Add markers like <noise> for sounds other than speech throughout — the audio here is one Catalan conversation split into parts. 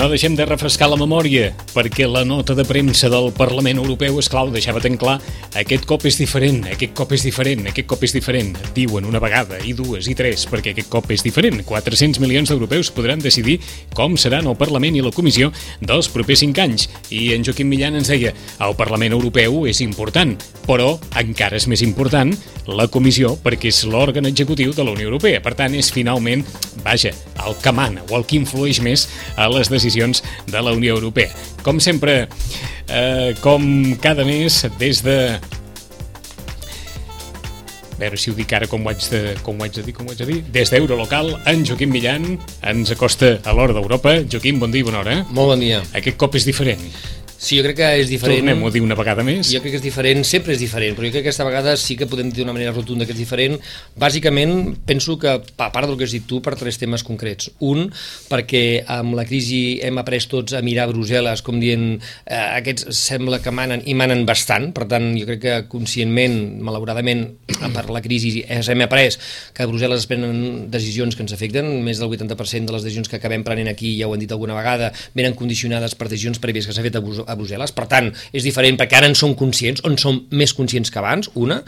No deixem de refrescar la memòria, perquè la nota de premsa del Parlament Europeu, és clau, deixava ten clar, aquest cop és diferent, aquest cop és diferent, aquest cop és diferent. Diuen una vegada, i dues, i tres, perquè aquest cop és diferent. 400 milions d'europeus podran decidir com seran el Parlament i la Comissió dels propers cinc anys. I en Joaquim Millan ens deia, el Parlament Europeu és important, però encara és més important la Comissió perquè és l'òrgan executiu de la Unió Europea. Per tant, és finalment, vaja, el que mana o el que influeix més a les decisions de la Unió Europea. Com sempre, eh, com cada mes, des de a veure si ho dic ara com ho haig de, com ho haig de dir, com ho haig de dir. Des d'Eurolocal, en Joaquim Millan ens acosta a l'hora d'Europa. Joaquim, bon dia i bona hora. Molt bon dia. Aquest cop és diferent. Sí, jo crec que és diferent. Tornem-ho a dir una vegada més. Jo crec que és diferent, sempre és diferent, però jo crec que aquesta vegada sí que podem dir d'una manera rotunda que és diferent. Bàsicament, penso que, a part del que has dit tu, per tres temes concrets. Un, perquè amb la crisi hem après tots a mirar a Brussel·les com dient eh, aquests sembla que manen i manen bastant, per tant, jo crec que conscientment, malauradament, <clears throat> per la crisi hem après que a Brussel·les es prenen decisions que ens afecten, més del 80% de les decisions que acabem prenent aquí, ja ho han dit alguna vegada, venen condicionades per decisions prèvies que s'ha fet a a Brussel·les. Per tant, és diferent perquè ara en som conscients, on som més conscients que abans, una.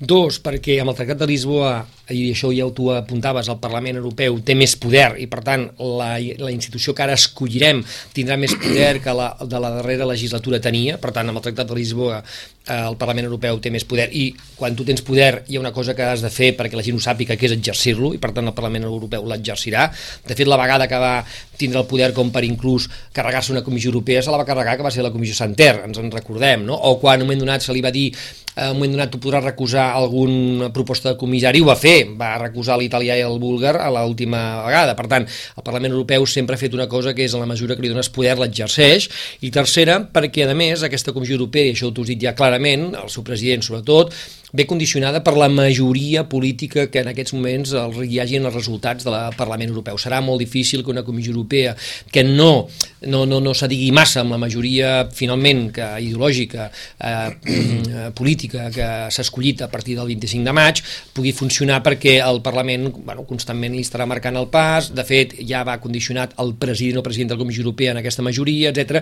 Dos, perquè amb el Tractat de Lisboa, i això ja tu apuntaves, el Parlament Europeu té més poder i, per tant, la, la institució que ara escollirem tindrà més poder que la de la darrera legislatura tenia. Per tant, amb el Tractat de Lisboa el Parlament Europeu té més poder i quan tu tens poder hi ha una cosa que has de fer perquè la gent ho sàpiga que és exercir-lo i per tant el Parlament Europeu l'exercirà. De fet, la vegada que va tindre el poder com per inclús carregar-se una comissió europea se la va carregar que va ser la comissió Santer, ens en recordem, no? O quan en un moment donat se li va dir en un moment donat tu podràs recusar alguna proposta de comissari, ho va fer, va recusar l'italià i el búlgar a l'última vegada. Per tant, el Parlament Europeu sempre ha fet una cosa que és en la mesura que li dones poder l'exerceix, i tercera, perquè a més aquesta Comissió Europea, i això t'ho has dit ja clarament, el seu president sobretot, ve condicionada per la majoria política que en aquests moments hi hagi en els resultats del Parlament Europeu. Serà molt difícil que una Comissió Europea que no, no, no, no s'adigui massa amb la majoria finalment que ideològica, eh, <clears throat> política que s'ha escollit a partir del 25 de maig pugui funcionar perquè el Parlament bueno, constantment li estarà marcant el pas, de fet ja va condicionat el president o president de la Comissió Europea en aquesta majoria, etc.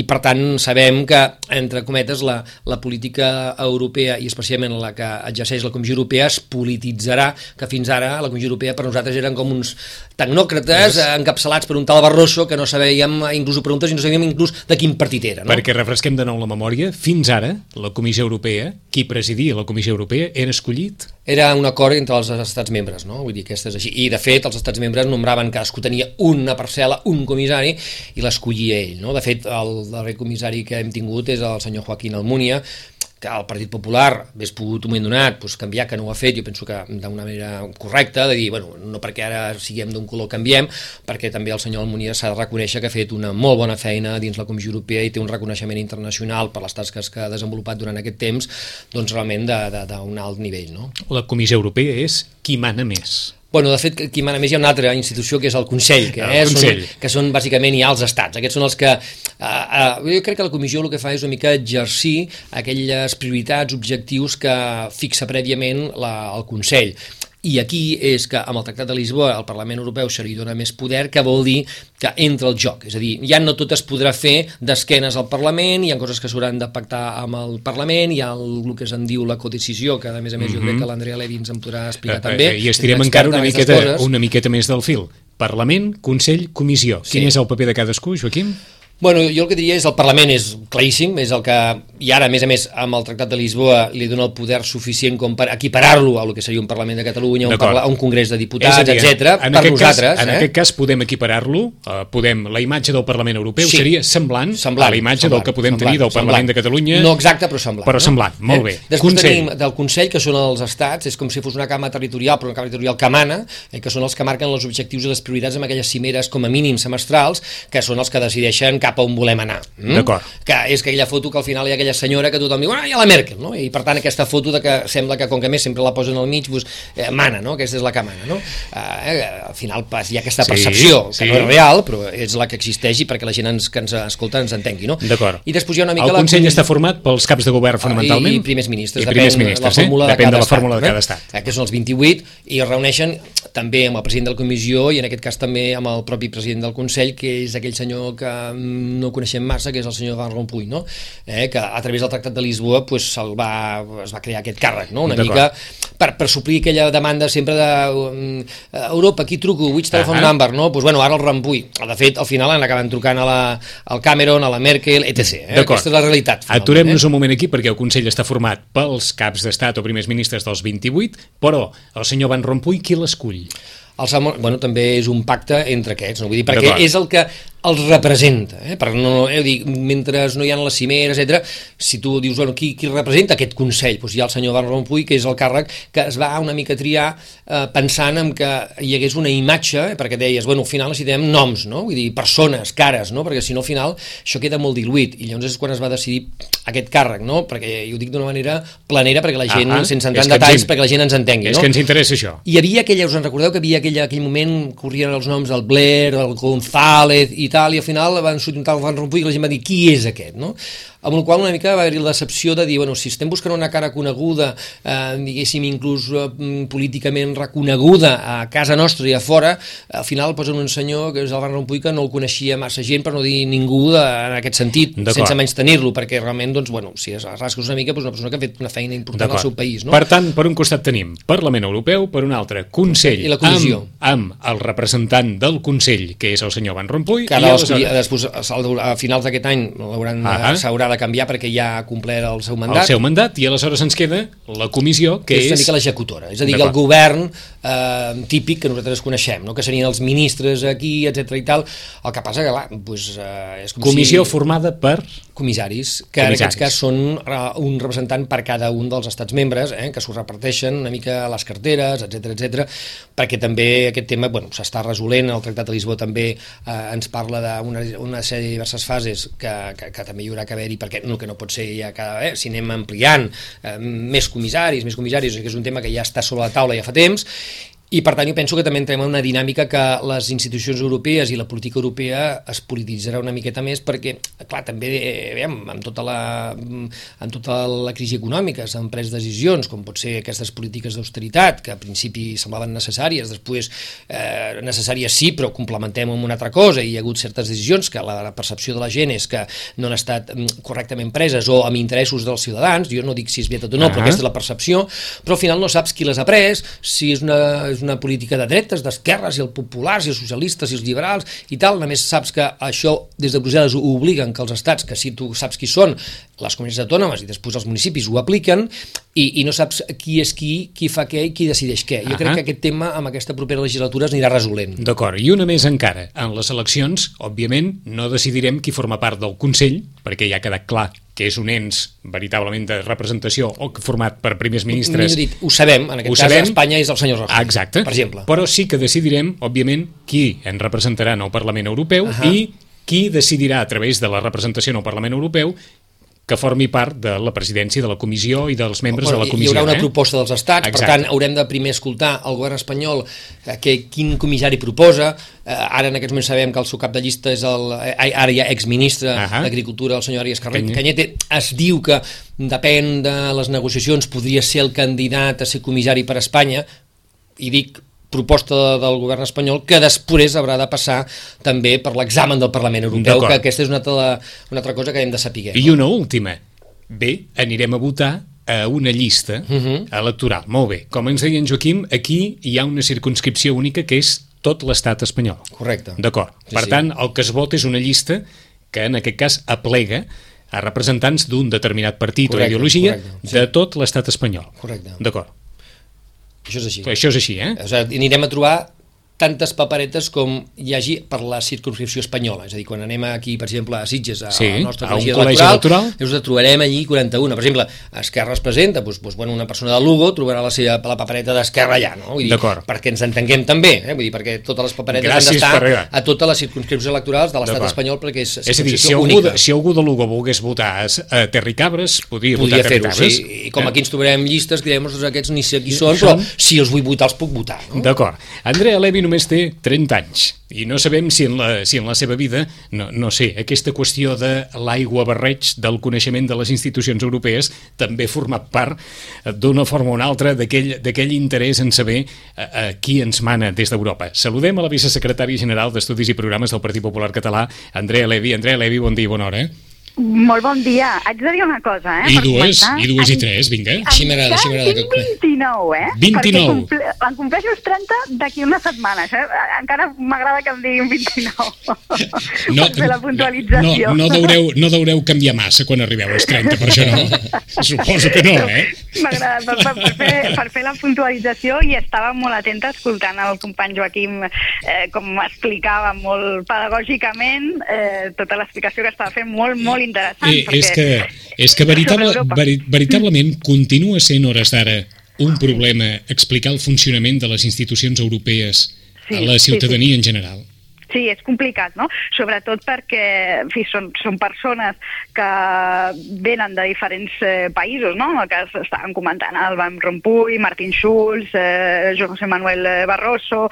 i per tant sabem que, entre cometes, la, la política europea i especialment la la que exerceix la Comissió Europea es polititzarà, que fins ara la Comissió Europea per nosaltres eren com uns tecnòcrates yes. encapçalats per un tal Barroso que no sabíem inclús preguntes i no sabíem inclús de quin partit era. No? Perquè refresquem de nou la memòria, fins ara la Comissió Europea, qui presidia la Comissió Europea, era escollit? Era un acord entre els estats membres, no? Vull dir que és així. I de fet els estats membres nombraven cadascú tenia una parcel·la, un comissari i l'escollia ell, no? De fet el darrer comissari que hem tingut és el senyor Joaquín Almunia, que el Partit Popular hagués pogut un moment donat doncs, canviar, que no ho ha fet, jo penso que d'una manera correcta, de dir, bueno, no perquè ara siguem d'un color canviem, perquè també el senyor Almonia s'ha de reconèixer que ha fet una molt bona feina dins la Comissió Europea i té un reconeixement internacional per les tasques que ha desenvolupat durant aquest temps, doncs realment d'un alt nivell. No? La Comissió Europea és qui mana més. Bueno, de fet, qui mana més hi ha una altra institució que és el Consell, que, el eh, Consell. Són, que són bàsicament ja els estats. Aquests són els que... Eh, eh, jo crec que la comissió el que fa és una mica exercir aquelles prioritats, objectius que fixa prèviament la, el Consell i aquí és que amb el Tractat de Lisboa el Parlament Europeu se li dona més poder, que vol dir que entra el joc. És a dir, ja no tot es podrà fer d'esquenes al Parlament, hi ha coses que s'hauran de pactar amb el Parlament, hi ha el, el que se'n diu la codecisió, que a més a més mm -hmm. jo crec Mhm. que l'Andrea Levi ens en podrà explicar Eh, també. eh, I estirem encara una miqueta, una miqueta més del fil. Parlament, Consell, Comissió. Sí. Quin és el paper de cadascú, Joaquim? Bueno, jo el que diria és el Parlament és claríssim, és el que, i ara a més a més amb el Tractat de Lisboa li dona el poder suficient com per equiparar-lo a lo que seria un Parlament de Catalunya, un, parla, un congrés de diputats, etc. en per aquest nosaltres. Cas, en eh? aquest cas podem equiparar-lo, eh, podem, la imatge del Parlament Europeu Sí. seria semblant, Semblant, a la imatge semblant, del que podem semblant, tenir del Parlament semblant. de Catalunya. No exacte, però semblant. Però no? semblant, molt bé. Després Consell. tenim del Consell, que són els estats, és com si fos una cama territorial, però una cama territorial que mana, eh, que són els que marquen els objectius i les prioritats amb aquelles cimeres com a mínim semestrals, que són els que decideixen cap a on volem anar. Mm? D'acord. Que és que aquella foto que al final hi ha aquella senyora que tothom diu, ah, hi ha la Merkel, no? I per tant aquesta foto de que sembla que com que més sempre la posen al mig, doncs, eh, mana, no? Aquesta és la que mana, no? Eh, al final pas, hi ha aquesta percepció, sí, que sí. no és real, però és la que existeix i perquè la gent ens, que ens escolta ens entengui, no? D'acord. I després hi ha una mica el la... Consell està format pels caps de govern fonamentalment? I, i primers ministres, I primers depèn, ministres, la fórmula eh? de depèn cada de la fórmula estat, de cada eh? estat. Aquests són els 28 i es reuneixen també amb el president de la comissió i en aquest cas també amb el propi president del Consell, que és aquell senyor que mm, no coneixem massa, que és el senyor Van Rompuy, no? eh? que a través del Tractat de Lisboa pues, va, es va crear aquest càrrec, no? una mica per, per suplir aquella demanda sempre de um, Europa, qui truco, which telephone uh -huh. number, no? Pues, bueno, ara el Rompuy. De fet, al final han acabat trucant a la, al Cameron, a la Merkel, etc. Eh? Aquesta és la realitat. Aturem-nos eh? un moment aquí perquè el Consell està format pels caps d'estat o primers ministres dels 28, però el senyor Van Rompuy qui l'escull? el Salmon, bueno, també és un pacte entre aquests, no? Vull dir, perquè és el que els representa, eh? per no, eh, dir, mentre no hi ha les cimeres, etc. si tu dius, bueno, qui, qui representa aquest Consell? Doncs hi ha el senyor Van Rompuy, que és el càrrec que es va una mica triar eh, pensant en que hi hagués una imatge, eh, perquè deies, bueno, al final necessitem noms, no? vull dir, persones, cares, no? perquè si no al final això queda molt diluït, i llavors és quan es va decidir aquest càrrec, no? perquè jo ho dic d'una manera planera, perquè la gent, ah, sense entrar en detalls, ens... perquè la gent ens entengui. És no? que ens interessa això. Hi havia aquella, us en recordeu que havia aquella, aquell moment, corrien els noms del Blair, el González i tal, i al final van sortir un tal Van Rompuy i la gent va dir qui és aquest, no? amb la qual una mica va haver-hi la decepció de dir, bueno, si estem buscant una cara coneguda, eh, diguéssim, inclús eh, políticament reconeguda a casa nostra i a fora, al final posen un senyor, que és el Van Rompuy, que no el coneixia massa gent, per no dir ningú de, en aquest sentit, sense menys tenir-lo, perquè realment, doncs, bueno, si es rasques una mica, doncs una persona que ha fet una feina important al seu país. No? Per tant, per un costat tenim Parlament Europeu, per un altre Consell, I la comissió. amb, amb el representant del Consell, que és el senyor Van Rompuy, que i aleshores... després, a finals d'aquest any s'haurà de de canviar perquè ja ha complert el seu mandat. El seu mandat, i aleshores ens queda la comissió, que, que és... és l'executora, és a dir, el govern eh, típic que nosaltres coneixem, no? que serien els ministres aquí, etc i tal, el que passa que, clar, pues, eh, és com Comissió si... formada per... Comissaris, que comissaris. en aquests cas són un representant per cada un dels estats membres, eh, que s'ho reparteixen una mica a les carteres, etc etc, perquè també aquest tema bueno, s'està resolent, el Tractat de Lisboa també eh, ens parla d'una una sèrie de diverses fases que, que, que també hi haurà que haver-hi perquè el que no pot ser ja cada eh, si anem ampliant eh, més comissaris, més comissaris, que és un tema que ja està sobre la taula ja fa temps, i per tant jo penso que també entrem en una dinàmica que les institucions europees i la política europea es polititzarà una miqueta més perquè, clar, també eh, amb, amb, tota la, amb tota la crisi econòmica s'han pres decisions, com pot ser aquestes polítiques d'austeritat, que a principi semblaven necessàries, després eh, necessàries sí, però complementem amb una altra cosa, i hi ha hagut certes decisions que la, la percepció de la gent és que no han estat mm, correctament preses o amb interessos dels ciutadans, jo no dic si és tot o no, uh -huh. però aquesta és la percepció, però al final no saps qui les ha pres, si és una és una política de dretes, d'esquerres, i els populars, i els socialistes, i els liberals, i tal, només saps que això des de Brussel·les ho obliguen que els estats, que si tu saps qui són, les comunitats autònomes i després els municipis ho apliquen i, i no saps qui és qui, qui fa què i qui decideix què. Jo uh -huh. crec que aquest tema amb aquesta propera legislatura es anirà resolent. D'acord, i una més encara. En les eleccions, òbviament, no decidirem qui forma part del Consell, perquè ja ha quedat clar que és un ens veritablement de representació o format per primers ministres. Dit, ho sabem, en aquest ho cas sabem. Espanya és el senyor Rajoy, Exacte. per exemple. Però sí que decidirem, òbviament, qui en representarà en el Parlament Europeu uh -huh. i qui decidirà a través de la representació en el Parlament Europeu que formi part de la presidència de la comissió i dels membres bueno, de la comissió. Hi haurà una eh? proposta dels estats, Exacte. per tant haurem de primer escoltar el govern espanyol eh, que, quin comissari proposa, eh, ara en aquests moments sabem que el seu cap de llista és el, eh, ara ja exministre uh -huh. d'Agricultura, el senyor Arias Cany Canyete, es diu que depèn de les negociacions podria ser el candidat a ser comissari per a Espanya, i dic proposta del govern espanyol que després haurà de passar també per l'examen del Parlament Europeu, que aquesta és una altra, una altra cosa que hem de saber. I una última. Bé, anirem a votar a una llista uh mhm. -huh. electoral. Molt bé. Com ens deia en Joaquim, aquí hi ha una circunscripció única que és tot l'estat espanyol. Correcte. D'acord. Sí, per sí. tant, el que es vota és una llista que en aquest cas aplega a representants d'un determinat partit correcte, o ideologia correcte, sí. de tot l'estat espanyol. Correcte. D'acord. Això és així. Això és així, eh? O sigui, anirem a trobar tantes paperetes com hi hagi per la circunscripció espanyola. És a dir, quan anem aquí, per exemple, a Sitges, a, sí, la nostra col·legi electoral, electoral, us trobarem allí 41. Per exemple, Esquerra es presenta, doncs, doncs, bueno, una persona de Lugo trobarà la, seva, la papereta d'Esquerra allà, no? Vull dir, perquè ens entenguem també, eh? Vull dir, perquè totes les paperetes Gràcies han d'estar a totes les circunscripcions electorals de l'estat espanyol perquè és, És a dir, si algú, única. de, si algú de Lugo volgués votar a, Terricabres, podria, Podria votar a Terricabres. sí. I com aquí ens trobarem llistes, que direm, aquests ni sé qui són, però si els vull votar, els puc votar. No? D'acord. Andrea Levi només té 30 anys i no sabem si en la, si en la seva vida, no, no sé, aquesta qüestió de l'aigua barreig del coneixement de les institucions europees també ha format part eh, d'una forma o una altra d'aquell interès en saber a, a qui ens mana des d'Europa. Saludem a la vicesecretària general d'Estudis i Programes del Partit Popular Català, Andrea Levi. Andrea Levi, bon dia i bona hora. Eh? Molt bon dia. Haig de dir una cosa, eh? I per dues, i dues i tres, vinga. Així m'agrada, així m'agrada Tinc que- 29, eh? 29. Perquè comple... en compleixo els 30 d'aquí unes setmanes, eh? Encara m'agrada que em diguin 29. per <laughs> fer la puntualització. No, no, deureu, no deureu canviar massa quan arribeu als 30, per això no. <laughs> Suposo que no, eh? M'agrada per, per, per, fer, per fer la puntualització i estava molt atenta escoltant el company Joaquim eh, com explicava molt pedagògicament eh, tota l'explicació que estava fent molt, molt interessant. Eh, és que, és que veritable, veri, veritablement continua sent hores d'ara un problema explicar el funcionament de les institucions europees Sí, a la sí, ciutadania en general. Sí, és complicat, no? Sobretot perquè en fi, són, són persones que venen de diferents eh, països, no? El que estàvem comentant, el Van Rompuy, Martin Schulz, eh, José Manuel eh, Barroso,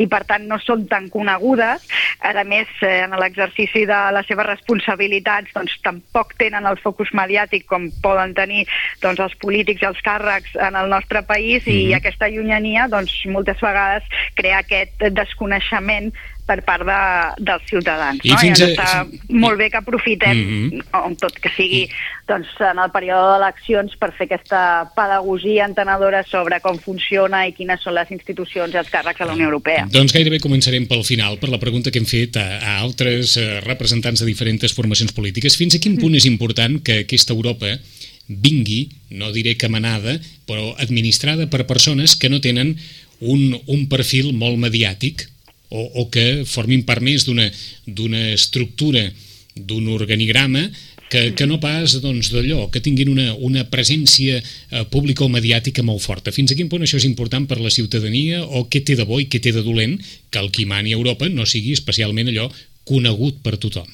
i per tant no són tan conegudes. A més, eh, en l'exercici de les seves responsabilitats, doncs tampoc tenen el focus mediàtic com poden tenir doncs, els polítics i els càrrecs en el nostre país, i Mhm. aquesta llunyania doncs, moltes vegades crea aquest desconeixement per part de, dels ciutadans. I no? fins I a- està molt bé que aprofitem, Mhm. on tot que sigui doncs, en el període d'eleccions, per fer aquesta pedagogia entenedora sobre com funciona i quines són les institucions i els càrrecs a la Unió Europea. Doncs gairebé començarem pel final, per la pregunta que hem fet a, a altres eh, representants de diferents formacions polítiques. Fins a quin punt és important que aquesta Europa vingui, no diré que manada, però administrada per persones que no tenen un, un perfil molt mediàtic o, o que formin part més d'una estructura, d'un organigrama que, que no pas doncs, d'allò, que tinguin una, una presència eh, pública o mediàtica molt forta. Fins a quin punt això és important per la ciutadania o què té de bo i què té de dolent que el qui mani a Europa no sigui especialment allò conegut per tothom?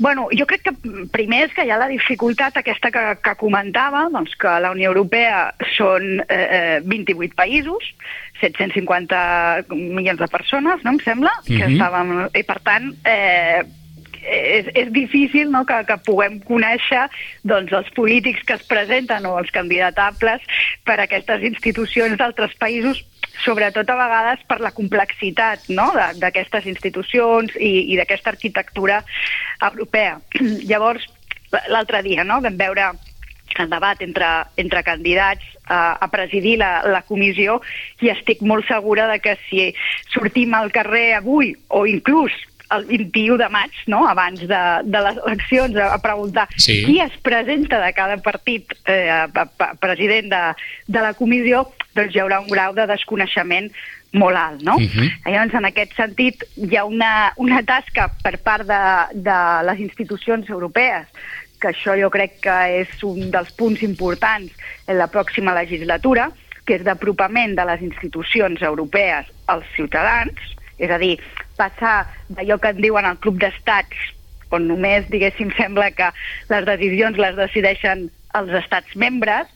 Bueno, jo crec que primer és que hi ha la dificultat aquesta que, que comentava, doncs que la Unió Europea són eh, eh, 28 països, 750 milions de persones, no em sembla, que Mhm. estàvem... I per tant, eh, és, és difícil no, que, que puguem conèixer doncs, els polítics que es presenten o els candidatables per a aquestes institucions d'altres països sobretot a vegades per la complexitat no? de- d'aquestes institucions i, i d'aquesta arquitectura europea. <clears throat> Llavors, l'altre dia no, vam veure el debat entre, entre candidats a, a presidir la, la comissió i estic molt segura de que si sortim al carrer avui o inclús el 21 de maig, no? abans de, de les eleccions, a, a preguntar Sí. qui es presenta de cada partit eh, a, a, a president de, de la comissió, doncs hi haurà un grau de desconeixement molt alt, no? Mhm. Llavors, en aquest sentit, hi ha una, una tasca per part de, de les institucions europees que això jo crec que és un dels punts importants en la pròxima legislatura, que és d'apropament de les institucions europees als ciutadans, és a dir, passar d'allò que en diuen el club d'estats, on només, diguéssim, sembla que les decisions les decideixen els estats membres,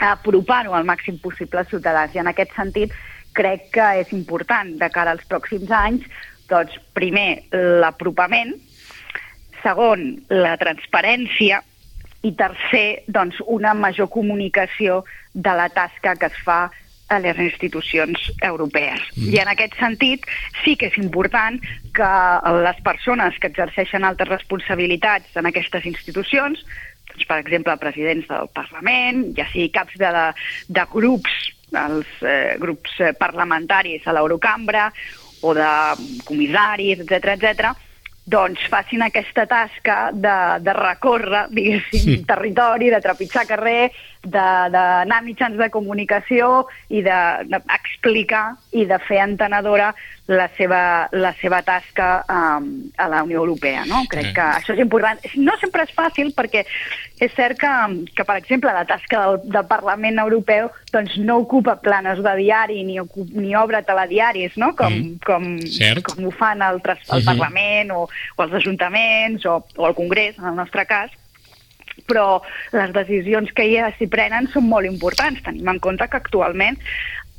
apropar-ho al màxim possible als ciutadans. I en aquest sentit crec que és important de cara als pròxims anys, doncs, primer, l'apropament, segon, la transparència i tercer, doncs, una major comunicació de la tasca que es fa a les institucions europees. Mm. I en aquest sentit sí que és important que les persones que exerceixen altres responsabilitats en aquestes institucions, doncs, per exemple, presidents del Parlament, ja sigui caps de, de, de grups, els eh, grups eh, parlamentaris a l'Eurocambra, o de comissaris, etc etc, doncs facin aquesta tasca de, de recórrer, diguéssim, Sí. territori, de trepitjar carrer, d'anar a mitjans de comunicació i d'explicar de, i de fer entenedora la seva, la seva tasca um, a la Unió Europea. No? Crec que això és important. No sempre és fàcil perquè és cert que, que per exemple, la tasca del, del Parlament Europeu doncs, no ocupa planes de diari ni, ocup, ni obre telediaris, no? com, mm. com, com ho fan altres, el mhm. -huh. Parlament o, o els ajuntaments o, o el Congrés, en el nostre cas, però les decisions que hi s'hi prenen són molt importants. Tenim en compte que actualment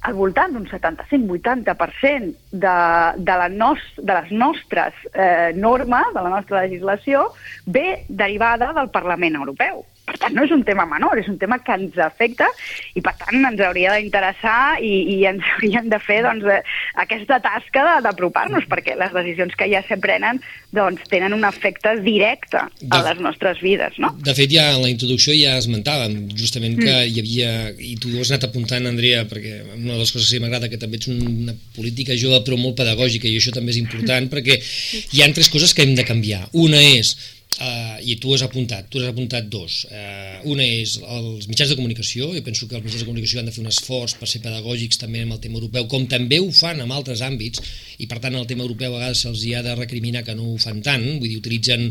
al voltant d'un 75-80% de, de, la nos, de les nostres eh, normes, de la nostra legislació, ve derivada del Parlament Europeu. Per tant, no és un tema menor, és un tema que ens afecta i, per tant, ens hauria d'interessar i, i ens <laughs> hauríem de fer doncs, eh, aquesta tasca d'apropar-nos, perquè les decisions que ja se prenen doncs, tenen un efecte directe a les nostres vides. No? De fet, ja en la introducció ja esmentàvem justament que mm. hi havia, i tu ho has anat apuntant, Andrea, perquè una de les coses que m'agrada que també ets una política jove però molt pedagògica i això també és important perquè hi ha tres coses que hem de canviar. Una és Uh, i tu has apuntat, tu has apuntat dos. Uh, una és els mitjans de comunicació, jo penso que els mitjans de comunicació han de fer un esforç per ser pedagògics també amb el tema europeu, com també ho fan en altres àmbits, i per tant el tema europeu a vegades se'ls ha de recriminar que no ho fan tant, vull dir, utilitzen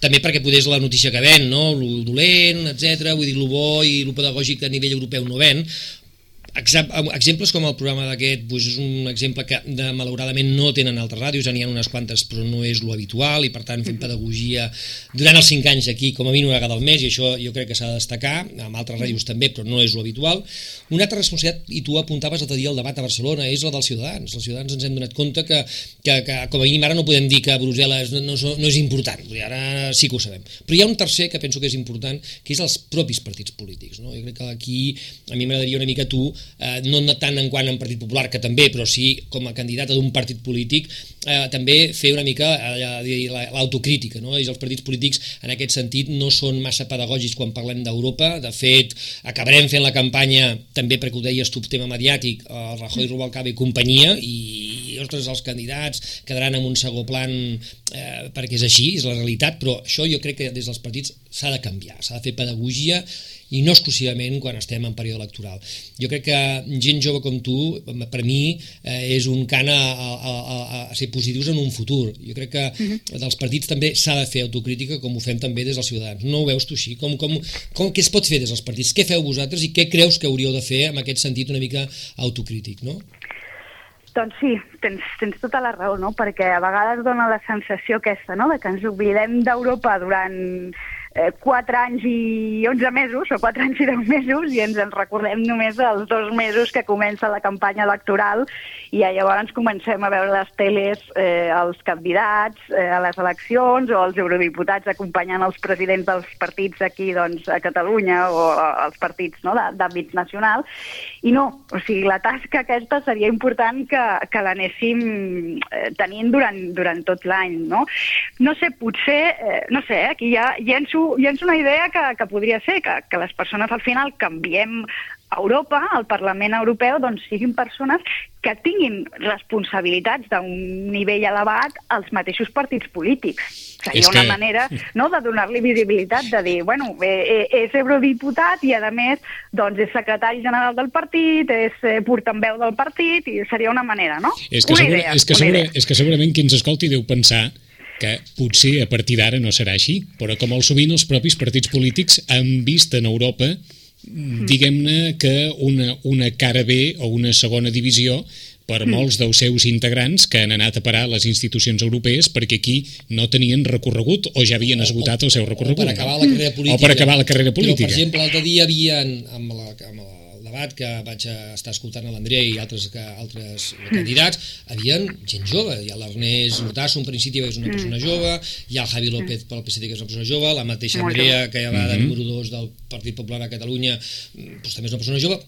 també perquè podés la notícia que ven, no? lo dolent, etc. vull dir, lo bo i lo pedagògic a nivell europeu no ven, exemples com el programa d'aquest doncs és un exemple que de, malauradament no tenen altres ràdios, n'hi ha unes quantes però no és lo habitual i per tant fem pedagogia durant els 5 anys aquí com a mínim una vegada al mes i això jo crec que s'ha de destacar amb altres ràdios també però no és lo habitual. Una altra responsabilitat, i tu apuntaves l'altre dia al debat a Barcelona, és la dels ciutadans. Els ciutadans ens hem donat compte que, que, que com a mínim ara no podem dir que Brussel·les no, no, no és important, ara sí que ho sabem. Però hi ha un tercer que penso que és important que és els propis partits polítics no? jo crec que aquí a mi m'agradaria una mica tu eh, no tant en quant en Partit Popular, que també, però sí com a candidata d'un partit polític, eh, també fer una mica eh, l'autocrítica, no? I els partits polítics en aquest sentit no són massa pedagògics quan parlem d'Europa, de fet acabarem fent la campanya també perquè ho deies tu, tema mediàtic, el Rajoy, Rubalcaba i companyia, i ostres, els candidats quedaran en un segon plan eh, perquè és així, és la realitat, però això jo crec que des dels partits s'ha de canviar, s'ha de fer pedagogia i no exclusivament quan estem en període electoral. Jo crec que gent jove com tu, per mi, eh, és un cant a, a, a, a ser positius en un futur. Jo crec que uh -huh. dels partits també s'ha de fer autocrítica com ho fem també des dels ciutadans. No ho veus tu així? Com, com, com, què es pot fer des dels partits? Què feu vosaltres i què creus que hauríeu de fer en aquest sentit una mica autocrític, no? Doncs sí, tens, tens tota la raó, no? perquè a vegades dona la sensació aquesta, no? de que ens oblidem d'Europa durant eh, 4 anys i 11 mesos, o 4 anys i 10 mesos, i ens en recordem només els dos mesos que comença la campanya electoral i llavors comencem a veure les teles eh, els candidats eh, a les eleccions o els eurodiputats acompanyant els presidents dels partits aquí doncs, a Catalunya o els partits no, d'àmbit nacional. I no, o sigui, la tasca aquesta seria important que, que l'anéssim eh, tenint durant, durant tot l'any. No? no sé, potser, eh, no sé, eh, aquí ja llenço llenço, llenço una idea que, que podria ser que, que les persones al final canviem Europa, al Parlament Europeu, doncs siguin persones que tinguin responsabilitats d'un nivell elevat als mateixos partits polítics. Seria una que... manera no, de donar-li visibilitat, de dir, bueno, eh, és eurodiputat i, a més, doncs és secretari general del partit, és eh, portaveu del partit, i seria una manera, no? És que, una segura, idea, és, que segura, idea. és que segurament qui ens escolti deu pensar que potser a partir d'ara no serà així, però com molt sovint els propis partits polítics han vist en Europa diguem-ne que una, una cara B o una segona divisió per mm. molts dels seus integrants que han anat a parar a les institucions europees perquè aquí no tenien recorregut o ja havien esgotat el seu recorregut. O per acabar la carrera política. O per acabar la carrera política. Però, per exemple, l'altre dia havien, amb la, amb la debat que vaig estar escoltant a l'Andrea i altres, que, altres candidats, havien gent jove. Hi ha l'Ernest Urtasso, en principi és una persona mm. jove, hi ha el Javi López pel PSC, que és una persona jove, la mateixa Andrea, que ja va de mm-hmm. número 2 del Partit Popular a Catalunya, doncs també és una persona jove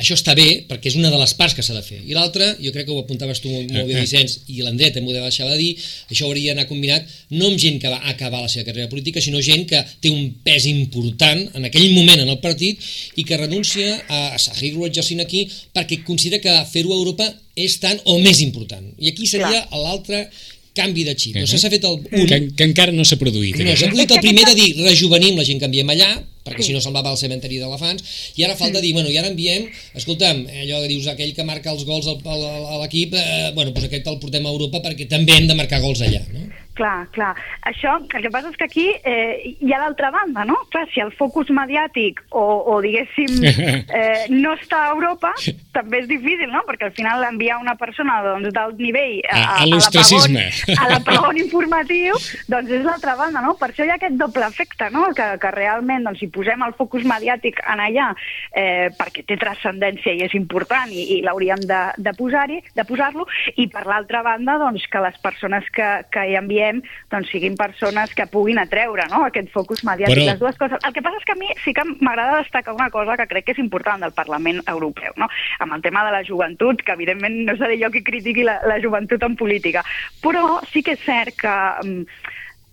això està bé perquè és una de les parts que s'ha de fer i l'altra, jo crec que ho apuntaves tu molt, molt bé <clears throat> Vicenç i l'Andret també ho deixar de dir això hauria d'anar combinat no amb gent que va acabar la seva carrera política sinó gent que té un pes important en aquell moment en el partit i que renuncia a, a seguir-lo exercint aquí perquè considera que fer-ho a Europa és tan o més important i aquí seria l'altre canvi de xip. Uh -huh. no s'ha fet el... Un... Que, que encara no s'ha produït. No, s'ha produït el primer de dir rejuvenim la gent que enviem allà, perquè sí. si no se'n va al cementeri d'elefants, i ara falta sí. dir, bueno, i ara enviem, escolta'm, allò que dius, aquell que marca els gols a l'equip, eh, bueno, doncs aquest el portem a Europa perquè també hem de marcar gols allà, no? Clar, clar. Això, el que passa és que aquí eh, hi ha l'altra banda, no? Clar, si el focus mediàtic o, o diguéssim, <laughs> eh, no està a Europa, també és difícil, no? Perquè al final enviar una persona doncs, d'alt nivell a, a, a, a l'apagón <laughs> informatiu, doncs és l'altra banda, no? Per això hi ha aquest doble efecte, no? Que, que realment, doncs, si posem el focus mediàtic en allà eh, perquè té transcendència i és important i, i l'hauríem de, de posar-hi, de posar-lo, i per l'altra banda, doncs, que les persones que, que hi enviem veiem doncs, siguin persones que puguin atreure no? aquest focus mediàtic, Però... les dues coses. El que passa és que a mi sí que m'agrada destacar una cosa que crec que és important del Parlament Europeu, no? amb el tema de la joventut, que evidentment no seré jo qui critiqui la, la joventut en política, però sí que és cert que mm,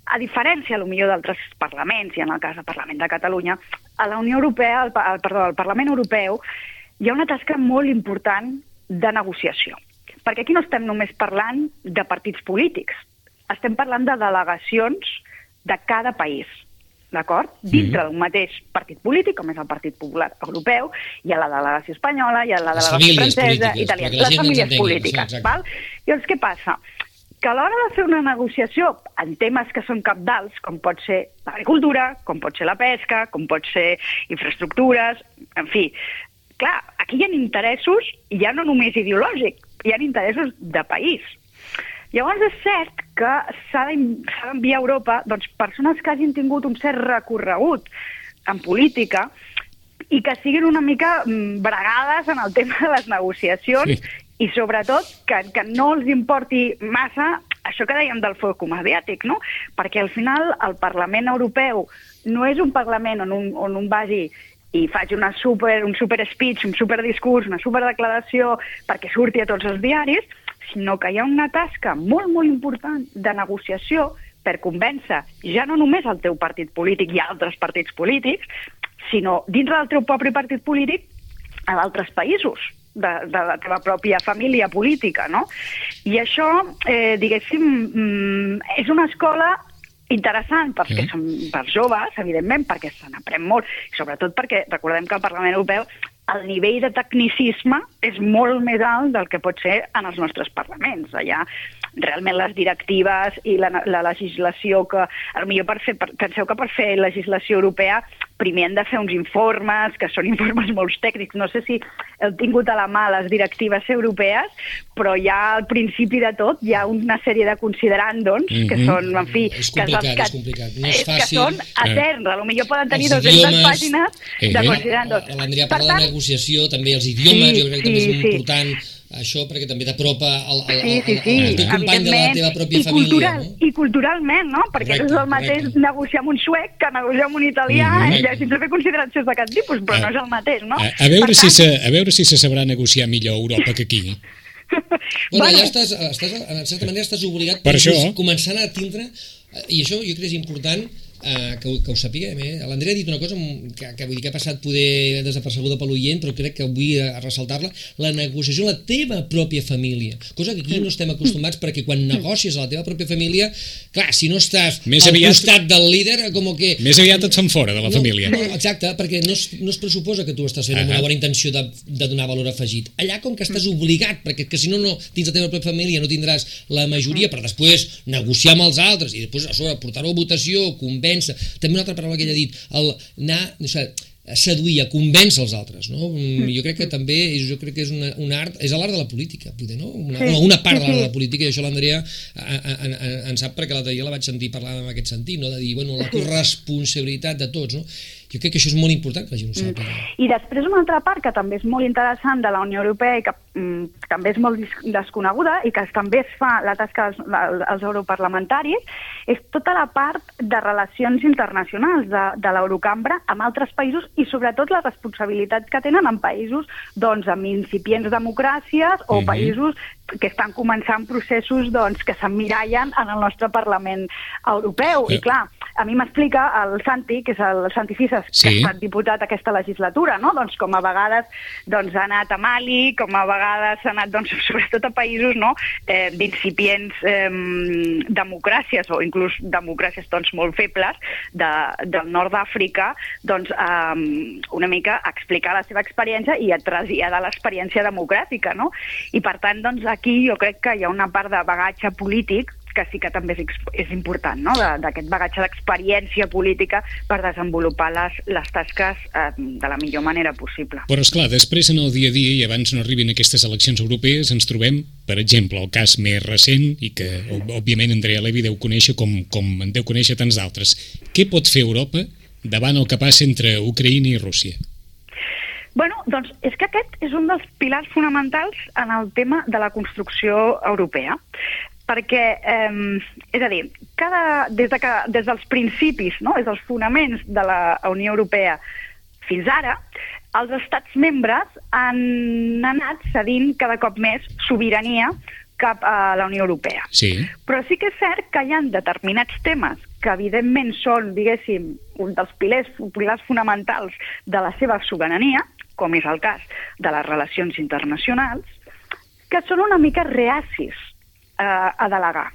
a diferència, millor d'altres parlaments, i en el cas del Parlament de Catalunya, a la Unió Europea, al, al, perdó, al Parlament Europeu, hi ha una tasca molt important de negociació. Perquè aquí no estem només parlant de partits polítics, estem parlant de delegacions de cada país, d'acord? Mm. Dintre d'un mateix partit polític, com és el Partit Popular Europeu, hi ha la delegació espanyola, hi ha la delegació francesa, italiana, les famílies polítiques, sí, val? Llavors, què passa? que a l'hora de fer una negociació en temes que són capdals, com pot ser l'agricultura, com pot ser la pesca, com pot ser infraestructures, en fi, clar, aquí hi ha interessos ja no només ideològics, hi ha interessos de país. Llavors és cert que s'ha d'enviar a Europa doncs, persones que hagin tingut un cert recorregut en política i que siguin una mica mm, bregades en el tema de les negociacions sí. i sobretot que, que no els importi massa això que dèiem del foc mediàtic, no? Perquè al final el Parlament Europeu no és un Parlament on un, on un vagi i faci una super, un super speech, un super discurs, una super declaració perquè surti a tots els diaris, sinó que hi ha una tasca molt, molt important de negociació per convèncer ja no només el teu partit polític i altres partits polítics, sinó dintre del teu propi partit polític a d'altres països de, de la teva pròpia família política, no? I això, eh, diguéssim, mm, és una escola interessant perquè sí. són per joves, evidentment, perquè se n'aprèn molt, i sobretot perquè recordem que el Parlament Europeu el nivell de tecnicisme és molt més alt del que pot ser en els nostres parlaments. Allà realment les directives i la, la legislació que... Potser per fer, per, penseu que per fer legislació europea primer han de fer uns informes, que són informes molt tècnics. No sé si heu tingut a la mà les directives europees, però ja al principi de tot hi ha una sèrie de considerandons mm -hmm. que mhm. són, en fi... És complicat, que, és complicat. No és, és fàcil. Que són eterns. Eh. Potser poden tenir 200 idiomes... pàgines eh, de considerandons. L'Andrea parla tant, de negociació, també els idiomes, sí, jo crec que sí, també és sí. important això perquè també t'apropa al, al, sí, sí, sí, al, teu company de la teva pròpia I família. Cultural, no? I culturalment, no? Perquè correcte, no és el mateix correcte. negociar amb un suec que negociar amb un italià, mm -hmm. i sense fer consideracions d'aquest tipus, però a, no és el mateix, no? A, a, veure si se, a veure si se sabrà negociar millor a Europa que aquí. <laughs> bueno, bueno, ja estàs, estàs, en certa manera estàs obligat per això. començant a tindre, i això jo crec que és important, eh, que, que ho sapiguem. Eh? L'Andrea ha dit una cosa que, que, vull dir, que ha passat poder desapercebuda per l'oient, però crec que vull a ressaltar-la, la negociació en la teva pròpia família, cosa que aquí no estem acostumats perquè quan negocies a la teva pròpia família, clar, si no estàs més al aviat, costat del líder, com que... Més aviat et fan fora de la no, família. No, exacte, perquè no es, no es pressuposa que tu estàs fent uh -huh. una bona intenció de, de donar valor afegit. Allà com que estàs obligat, perquè que si no, no dins la teva pròpia família no tindràs la majoria, per després negociar amb els altres i després a sobre portar-ho a votació, convèncer convèncer, també una altra paraula que ella ha dit, el anar, sé, a seduir, a convèncer els altres, no? Mm, jo crec que també, jo crec que és una, un art, és l'art de la política, poder, no? Una, sí, una part de l'art de la política, i això l'Andrea en, en sap perquè l'altre dia la vaig sentir parlar en aquest sentit, no? De dir, bueno, la corresponsabilitat de tots, no? Jo crec que això és molt important que la gent ho sàpiga. Mm. I després una altra part que també és molt interessant de la Unió Europea i que mm, també és molt desconeguda i que també es fa la tasca dels, dels europarlamentaris és tota la part de relacions internacionals de, de l'Eurocambra amb altres països i sobretot la responsabilitat que tenen en països doncs, amb incipients democràcies o mm -hmm. països que estan començant processos doncs, que s'emmirallen en el nostre Parlament Europeu. Eh. I clar, a mi m'explica el Santi, que és el Santi Fisas, Sí. que ha estat diputat aquesta legislatura, no? doncs com a vegades doncs, ha anat a Mali, com a vegades ha anat doncs, <laughs> sobretot a països no? eh, d'incipients eh, democràcies o inclús democràcies doncs, molt febles de, del nord d'Àfrica, doncs, eh, una mica a explicar la seva experiència i a traslladar l'experiència democràtica. No? I per tant, doncs, aquí jo crec que hi ha una part de bagatge polític que sí que també és, és important, no? D'aquest bagatge d'experiència política per desenvolupar les, les tasques eh, de la millor manera possible. Però, és clar, després en el dia a dia i abans no arribin aquestes eleccions europees ens trobem, per exemple, el cas més recent i que, òb- òbviament, Andrea Levy deu conèixer com, com en deu conèixer tants d'altres. Què pot fer Europa davant el que passa entre Ucraïna i Rússia? Bueno, doncs és que aquest és un dels pilars fonamentals en el tema de la construcció europea perquè, eh, és a dir, cada, des, de que, des dels principis, no? des dels fonaments de la Unió Europea fins ara, els estats membres han anat cedint cada cop més sobirania cap a la Unió Europea. Sí. Però sí que és cert que hi ha determinats temes que evidentment són, diguéssim, un dels pilars, pilars fonamentals de la seva sobirania, com és el cas de les relacions internacionals, que són una mica reacis eh, a delegar,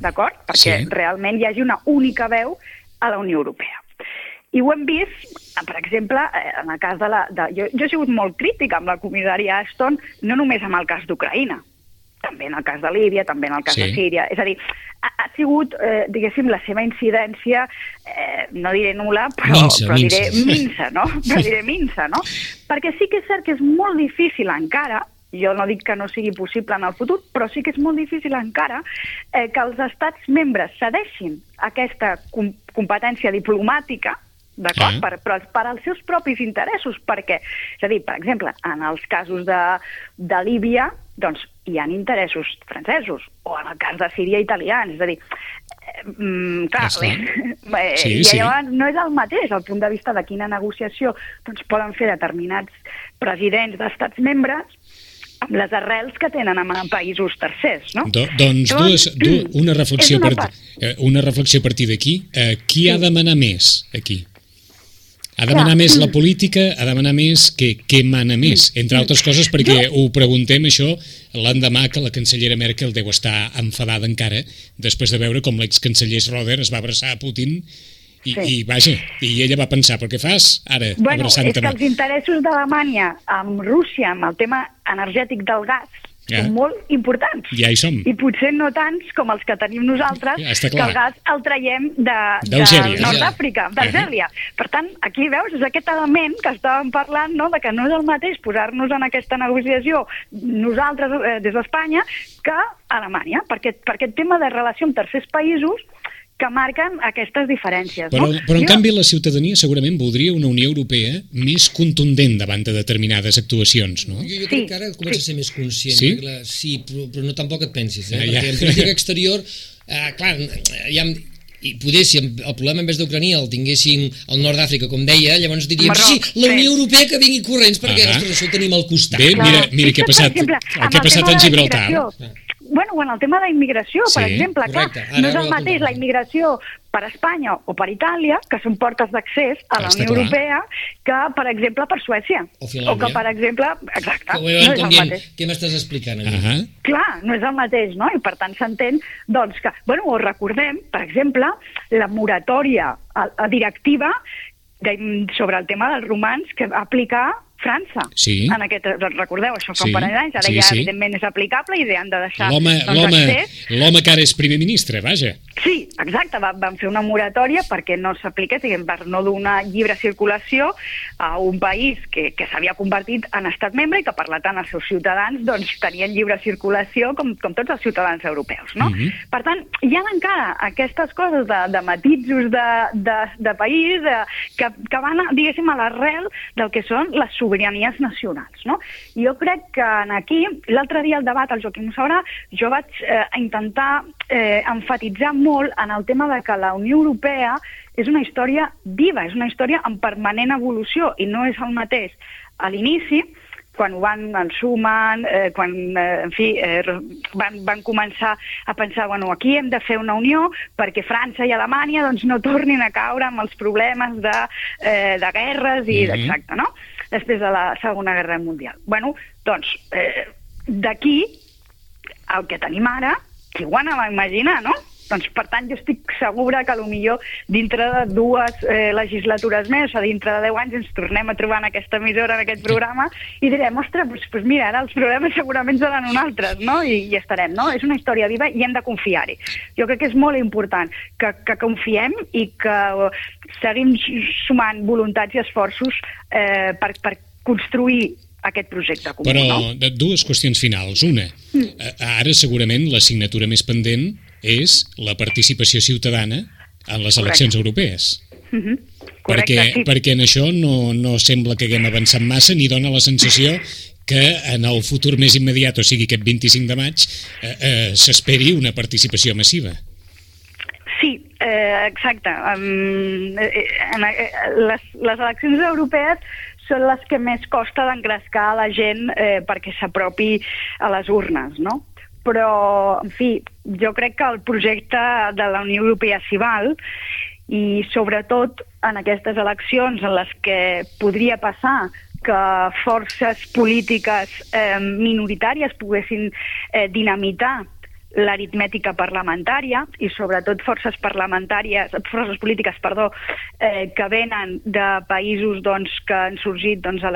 d'acord? Perquè Sí. realment hi hagi una única veu a la Unió Europea. I ho hem vist, per exemple, eh, en el cas de la... De, jo, jo he sigut molt crítica amb la comissària Ashton, no només amb el cas d'Ucraïna, també en el cas de Líbia, també en el cas Sí. de Síria. És a dir, ha, ha sigut, eh, diguéssim, la seva incidència, eh, no diré nula, però, Minsa, però minsa. diré minsa, no? Però diré minsa, no? Perquè sí que és cert que és molt difícil encara, jo no dic que no sigui possible en el futur, però sí que és molt difícil encara eh, que els estats membres cedeixin aquesta com competència diplomàtica d'acord? Per, però per als seus propis interessos, perquè, és a dir, per exemple, en els casos de, de Líbia, doncs hi han interessos francesos, o en el cas de Síria, italians, és a dir, eh, mm, clar, està. <laughs> eh, Sí, i sí. llavors no és el mateix el punt de vista de quina negociació doncs, poden fer determinats presidents d'estats membres amb les arrels que tenen en països tercers, no? Do, doncs dues, du, una, <clears throat> reflexió una per, part. eh, una reflexió a partir d'aquí. Eh, qui ha de manar més aquí? Ha de Clar. més la política, ha de manar més que, que mana més, entre altres coses perquè ho preguntem això l'endemà que la cancellera Merkel deu estar enfadada encara després de veure com l'excanceller Schroeder es va abraçar a Putin i, Sí. i vaja, i ella va pensar, però què fas ara, Bueno, és que els interessos d'Alemanya amb Rússia, amb el tema energètic del gas, Ja. són molt importants. Ja hi som. I potser no tants com els que tenim nosaltres, Ja, que el gas el traiem de, de D'Algèria. Nord d'Àfrica, d'Argèlia. Per tant, aquí veus, és aquest element que estàvem parlant, no?, de que no és el mateix posar-nos en aquesta negociació nosaltres eh, des d'Espanya que Alemanya, perquè, per aquest tema de relació amb tercers països que marquen aquestes diferències. Però, no? però en Jo- canvi la ciutadania segurament voldria una Unió Europea més contundent davant de determinades actuacions, no? Jo, jo Sí, crec que ara comença sí. a ser més conscient. Sí? La, sí, però, però no tampoc et pensis. Eh? Ah, ja. Perquè en política exterior, eh, clar, ja, i poder, si el problema en vez d'Ucrania el tinguessin al nord d'Àfrica, com deia, llavors diríem, Marroc, sí, la Unió sí. Europea que vingui corrents, perquè, Ahà. ostres, això ho tenim al costat. Bé, mira, mira què ha passat, exemple, el que ha passat en Gibraltar. Bueno, en el tema de la immigració, per Sí, exemple, clar. Ara no és el mateix la immigració per Espanya o per Itàlia, que són portes d'accés a la Unió clar. Europea, que, per exemple, per Suècia. O Finlàndia. O que, per exemple, exacte, Que no és el dient, mateix. què m'estàs explicant a mi? Ahà. Clar, no és el mateix, no? I per tant s'entén doncs, que, bueno, o recordem, per exemple, la moratòria a, a directiva de, sobre el tema dels romans que va aplicar França. Sí. En aquest, recordeu, això fa Sí, un parell d'anys, ara sí, ja sí. evidentment és aplicable i han de deixar L'home doncs, l'home que ara és primer ministre, vaja. Sí, exacte, va, van fer una moratòria perquè no s'apliqués, diguem, per no donar lliure circulació a un país que, que s'havia convertit en estat membre i que per la tant els seus ciutadans doncs, tenien lliure circulació com, com tots els ciutadans europeus. No? Mhm. Per tant, hi ha encara aquestes coses de, de matisos de, de, de país de, que, que van, diguéssim, a l'arrel del que són les sobiranies nacionals. No? Jo crec que en aquí, l'altre dia al debat, el Joaquim sabrà, jo vaig eh, intentar eh, enfatitzar molt en el tema de que la Unió Europea és una història viva, és una història en permanent evolució i no és el mateix a l'inici quan ho van ensumar, eh, quan, eh, en fi, eh, van, van començar a pensar, bueno, aquí hem de fer una unió perquè França i Alemanya doncs, no tornin a caure amb els problemes de, eh, de guerres i, mm -hmm. exacte, no? Després de la Segona Guerra Mundial. Bueno, doncs, eh, d'aquí, el que tenim ara, qui ho anava a imaginar, no? Doncs, per tant, jo estic segura que millor dintre de dues eh, legislatures més, o dintre de 10 anys, ens tornem a trobar en aquesta emissora, en aquest programa, i direm, ostres, doncs, doncs mira, ara els problemes segurament seran uns altres, no? I, i estarem, no? És una història viva i hem de confiar-hi. Jo crec que és molt important que, que confiem i que seguim sumant voluntats i esforços eh, per, per construir aquest projecte comú. Però no? dues qüestions finals. Una, mm. ara segurament la signatura més pendent és la participació ciutadana en les eleccions europees. Mm -hmm. Correcte, perquè, sí. perquè en això no, no sembla que haguem avançat massa ni dona la sensació que en el futur més immediat, o sigui aquest 25 de maig, eh, eh, s'esperi una participació massiva. Sí, eh, exacte. Um, eh, en, eh, les, les eleccions europees són les que més costa d'engrescar a la gent eh, perquè s'apropi a les urnes, no? Però, en fi, jo crec que el projecte de la Unió Europea s'hi val i sobretot en aquestes eleccions en les que podria passar que forces polítiques eh, minoritàries poguessin eh, dinamitar l'aritmètica parlamentària i sobretot forces parlamentàries, forces polítiques, perdó, eh, que venen de països doncs, que han sorgit doncs, a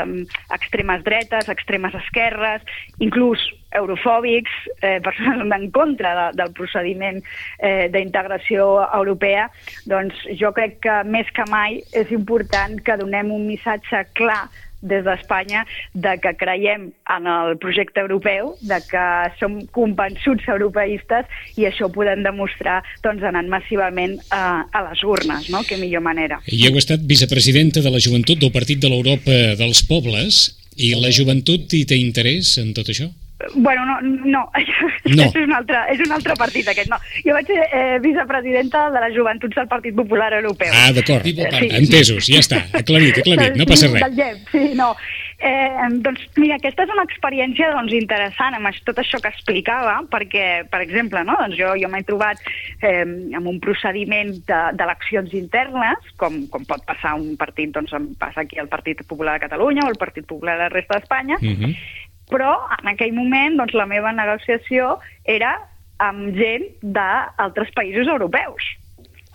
extremes dretes, extremes esquerres, inclús eurofòbics, eh, persones <laughs> en contra de, del procediment eh, d'integració europea, doncs jo crec que més que mai és important que donem un missatge clar des d'Espanya de que creiem en el projecte europeu, de que som convençuts europeistes i això ho podem demostrar doncs, anant massivament a, a les urnes, no? que millor manera. I heu estat vicepresidenta de la joventut del Partit de l'Europa dels Pobles i la joventut hi té interès en tot això? Bueno, no, no. <laughs> no. és, un altre, és un altre partit aquest, no. Jo vaig ser eh, vicepresidenta de les joventuts del Partit Popular Europeu. Ah, d'acord, sí. entesos, ja està, aclarit, aclarit, no passa res. Del GEP, sí, no. Eh, doncs mira, aquesta és una experiència doncs, interessant amb tot això que explicava, perquè, per exemple, no, doncs jo, jo m'he trobat eh, amb un procediment d'eleccions de, internes, com, com pot passar un partit, doncs passa aquí el Partit Popular de Catalunya o el Partit Popular de la resta d'Espanya, uh mhm. -huh però en aquell moment doncs, la meva negociació era amb gent d'altres països europeus.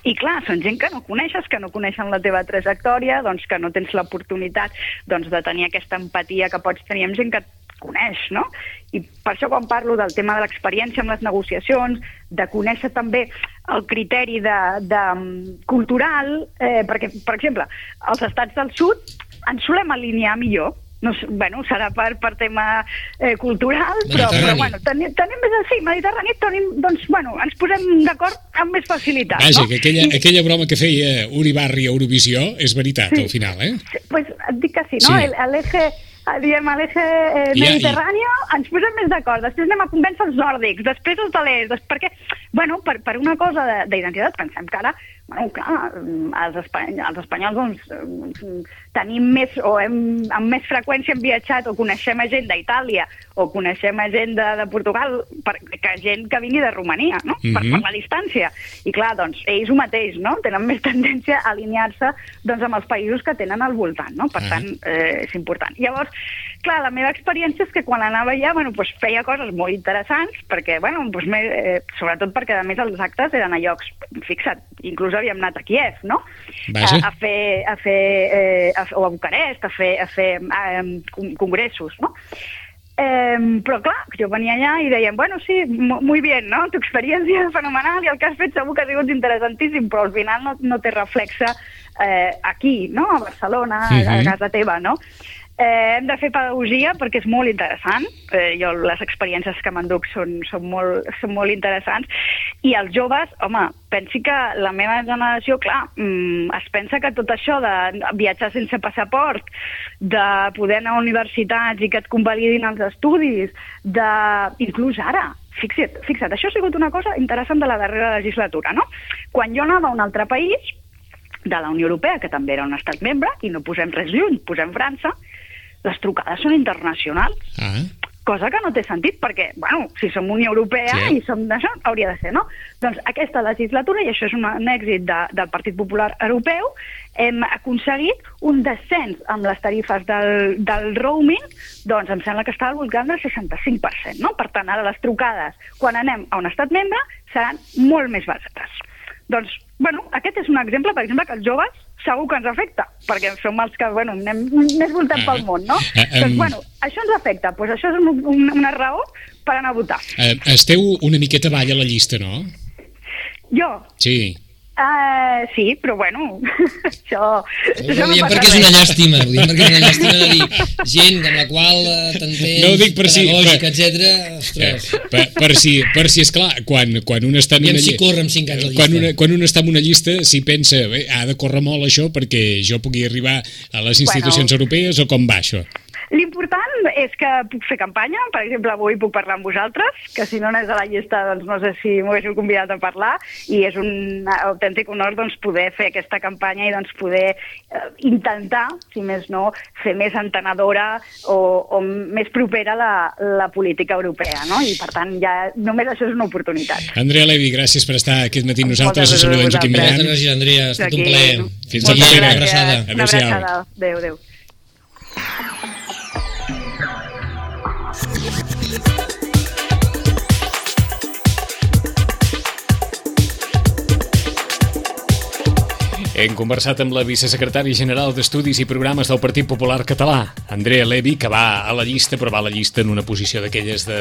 I clar, són gent que no coneixes, que no coneixen la teva trajectòria, doncs que no tens l'oportunitat doncs, de tenir aquesta empatia que pots tenir amb gent que et coneix, no? I per això quan parlo del tema de l'experiència amb les negociacions, de conèixer també el criteri de, de, cultural, eh, perquè, per exemple, als estats del sud ens solem alinear millor no, bueno, serà per, per tema eh, cultural, però, però bueno, tenim, tenim més així, Mediterrani, tenim, doncs, bueno, ens posem d'acord amb més facilitat. Vaja, no? que aquella, I... aquella broma que feia Uri Barri a Eurovisió és veritat, sí. al final, eh? Sí, pues, et dic que sí, no? Sí. L'eje diguem, a l'eje eh, mediterrani ja, i... ens posem més d'acord, després anem a convèncer els nòrdics, després els de l'est, perquè, bueno, per, per una cosa d'identitat, pensem que ara bueno, clar, els, espany els espanyols doncs, tenim més, o hem, amb més freqüència hem viatjat o coneixem a gent d'Itàlia o coneixem a gent de, de Portugal per, que gent que vingui de Romania, no? Mm -hmm. per, per la distància. I clar, doncs, ells ho mateix, no? Tenen més tendència a alinear-se doncs, amb els països que tenen al voltant, no? Per -huh. tant, eh, és important. Llavors, clar, la meva experiència és que quan anava allà, bueno, doncs feia coses molt interessants, perquè, bueno, doncs, eh, sobretot perquè, a més, els actes eren a llocs, fixa't, inclús havíem anat a Kiev, no? A, a fer, a fer eh, a, o a Bucarest, a fer, a fer a, congressos, no? Eh, però clar, jo venia allà i deien, bueno, sí, muy bien, no? Tu experiència és fenomenal i el que has fet segur que ha sigut interessantíssim, però al final no, no té reflexe eh, aquí, no? A Barcelona, uh -huh. a casa teva, no? Eh, hem de fer pedagogia perquè és molt interessant. Eh, jo les experiències que m'enduc són, són, molt, són molt interessants. I els joves, home, pensi que la meva generació, clar, mm, es pensa que tot això de viatjar sense passaport, de poder anar a universitats i que et convalidin els estudis, de... inclús ara, fixa't, fixa't, això ha sigut una cosa interessant de la darrera legislatura, no? Quan jo anava a un altre país, de la Unió Europea, que també era un estat membre, i no posem res lluny, posem França, les trucades són internacionals Ah, cosa que no té sentit, perquè, bueno, si som Unió Europea Sí. i som d'això, hauria de ser, no? Doncs aquesta legislatura, i això és un, un èxit de, del Partit Popular Europeu, hem aconseguit un descens amb les tarifes del, del roaming, doncs em sembla que està al voltant del 65%, no? Per tant, ara les trucades, quan anem a un estat membre, seran molt més barates. Doncs, bueno, aquest és un exemple, per exemple, que els joves segur que ens afecta, perquè som els que, bueno, anem més voltant pel món, no? Ah, em- Doncs, bueno, això ens afecta, doncs això és un, un, una raó per anar a votar. eh, esteu una miqueta avall a la llista, no? Jo, Sí. Uh, sí, però bueno, <laughs> això... Ho això diem passa perquè és una llàstima, ho diem perquè és una llàstima de dir gent amb la qual eh, t'entens, No ho dic per si- pedagògica, per- etc. Ostres, Eh, per, per si, per si és clar, quan, quan un està en una si lli- corre amb cinc anys la llista. quan, una, quan un està en una llista s'hi pensa, bé, ha de córrer molt això perquè jo pugui arribar a les institucions Bueno. europees o com va això? L'important és que puc fer campanya, per exemple, avui puc parlar amb vosaltres, que si no anés a la llista, doncs no sé si m'ho haguéssiu convidat a parlar, i és un autèntic honor doncs, poder fer aquesta campanya i doncs, poder eh, intentar, si més no, fer més entenedora o, o més propera la, la política europea, no? I per tant, ja només això és una oportunitat. Andrea Levi, gràcies per estar aquest matí amb Moltes nosaltres. Us gràcies a saludem Joaquim vosaltres. moltes gràcies, Andrea, ha estat un plaer. Fins la moltes propera. gràcies. Abraçada. Una Adéu-siau. Adéu, adéu. Peace. Hem conversat amb la vicesecretària general d'Estudis i Programes del Partit Popular Català, Andrea Levi, que va a la llista, però va a la llista en una posició d'aquelles de...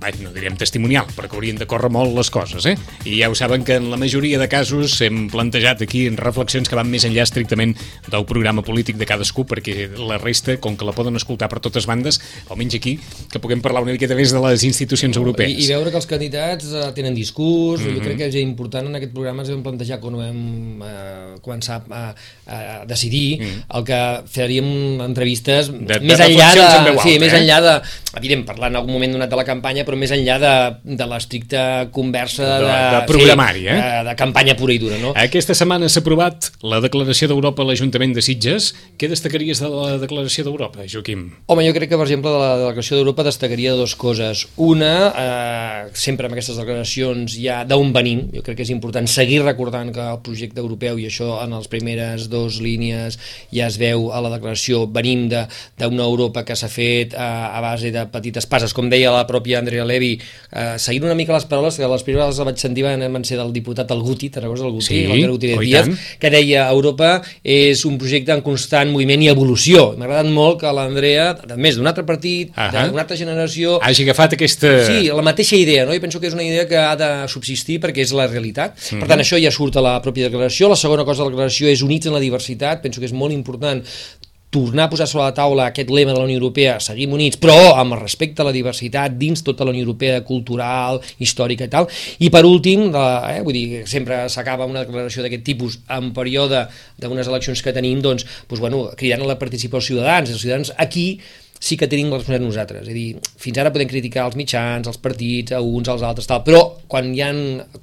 Bé, no direm testimonial, perquè haurien de córrer molt les coses, eh? I ja ho saben que en la majoria de casos hem plantejat aquí en reflexions que van més enllà estrictament del programa polític de cadascú, perquè la resta, com que la poden escoltar per totes bandes, almenys aquí, que puguem parlar una miqueta més de les institucions europees. I, I veure que els candidats uh, tenen discurs, Mhm. jo crec que és important en aquest programa vam plantejar ho vam uh, començar a, a decidir el que faríem entrevistes. De- de més enllà de, en veu sí, alta, més eh? enllà de, evident, parlar en algun moment donat de la campanya, però més enllà de, de l'estricta conversa De- de, de programari, sí, eh? de, de campanya pura i dura, no? Aquesta setmana s'ha aprovat la declaració d'Europa a l'Ajuntament de Sitges. Què destacaries de la declaració d'Europa, Joaquim? Home, jo crec que, per exemple, de la declaració d'Europa destacaria dues coses. Una, eh, sempre amb aquestes declaracions ja d'on venim, jo crec que és important seguir recordant que el projecte europeu, i això en les primeres dues línies ja es veu a la declaració, venim de- d'una Europa que s'ha fet eh, a base de petites passes, com deia la pròpia Andrea Levi, eh, seguint una mica les paraules, que les primeres les vaig sentir van, van ser del diputat el Guti, te'n recordes del Guti? Sí, l'Albert Gutiérrez oh, i Díaz, que deia Europa és un projecte en constant moviment i evolució. M'ha agradat molt que l'Andrea, a més d'un altre partit, Ahà. d'una altra generació, Hagi agafat aquesta... Sí, la mateixa idea, no? Jo penso que és una idea que ha de subsistir perquè és la realitat. Mm Mhm. -hmm. Per tant, això ja surt a la pròpia declaració. La segona cosa de declaració és units en la diversitat. Penso que és molt important tornar a posar sobre la taula aquest lema de la Unió Europea, seguim units, però amb respecte a la diversitat dins tota la Unió Europea, cultural, històrica i tal. I per últim, de, eh, vull dir, sempre s'acaba una declaració d'aquest tipus en període d'unes eleccions que tenim, doncs, doncs bueno, cridant a la participació dels ciutadans. Els ciutadans aquí sí que tenim la responsabilitat nosaltres. És a dir, fins ara podem criticar els mitjans, els partits, a uns, als altres, tal, però quan hi ha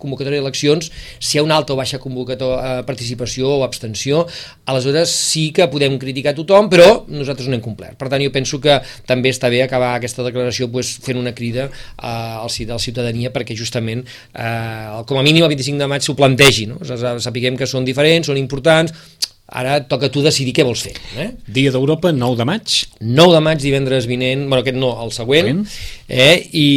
convocatòria d'eleccions, si hi ha una alta o baixa convocatòria, participació o abstenció, aleshores sí que podem criticar tothom, però nosaltres no hem complert. Per tant, jo penso que també està bé acabar aquesta declaració pues, fent una crida eh, al si de la ciutadania perquè justament, eh, com a mínim el 25 de maig s'ho plantegi, no? sapiguem que són diferents, són importants, ara toca tu decidir què vols fer. Eh? Dia d'Europa, 9 de maig. 9 de maig, divendres vinent, bueno, aquest no, el següent, eh? i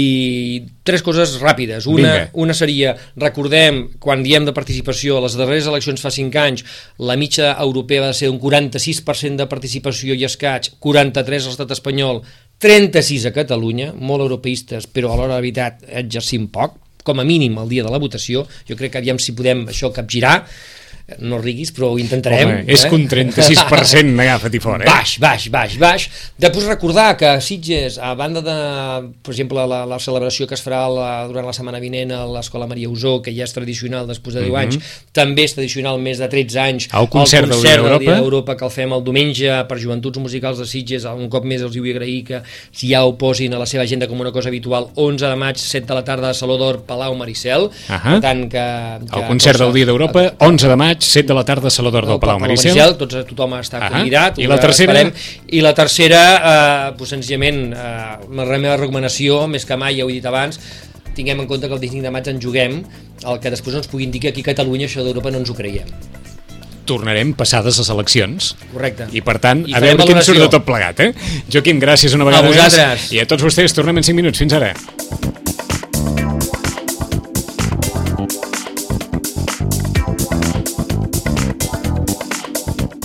tres coses ràpides. Una, Vinga. una seria, recordem, quan diem de participació, a les darreres eleccions fa 5 anys, la mitja europea va ser un 46% de participació i escaig, 43 a l'estat espanyol, 36 a Catalunya, molt europeistes, però a l'hora de veritat exercim poc, com a mínim el dia de la votació, jo crec que aviam si podem això capgirar, no riguis, però ho intentarem. Home, és que un 36% agafa't i fora, eh? Baix, baix, baix, baix. Després recordar que a Sitges, a banda de, per exemple, la, la celebració que es farà la, durant la setmana vinent a l'Escola Maria Usó, que ja és tradicional després de 10 anys, també és tradicional més de 13 anys. El concert del Dia del Dia d'Europa. que el fem el diumenge per Joventuts Musicals de Sitges, un cop més els vull agrair que si ja ho posin a la seva agenda com una cosa habitual, 11 de maig, 7 de la tarda, a Saló d'Or, Palau Maricel. Ahà. Per tant, que, que El concert del Dia d'Europa, 11 de maig, maig, 7 de la tarda, Saló d'Or del Palau Maricel. Maricel tots, tothom està Ahà. convidat. I la ho tercera? esperem. I la tercera, eh, pues, senzillament, eh, la meva recomanació, més que mai, ja ho he dit abans, tinguem en compte que el 25 de maig en juguem, el que després ens puguin dir que aquí a Catalunya això d'Europa no ens ho creiem. Tornarem passades les eleccions. Correcte. I per tant, I a veure valoració. surt de tot plegat, eh? Joaquim, gràcies una vegada vosaltres. més. I a tots vostès, tornem en 5 minuts. Fins ara.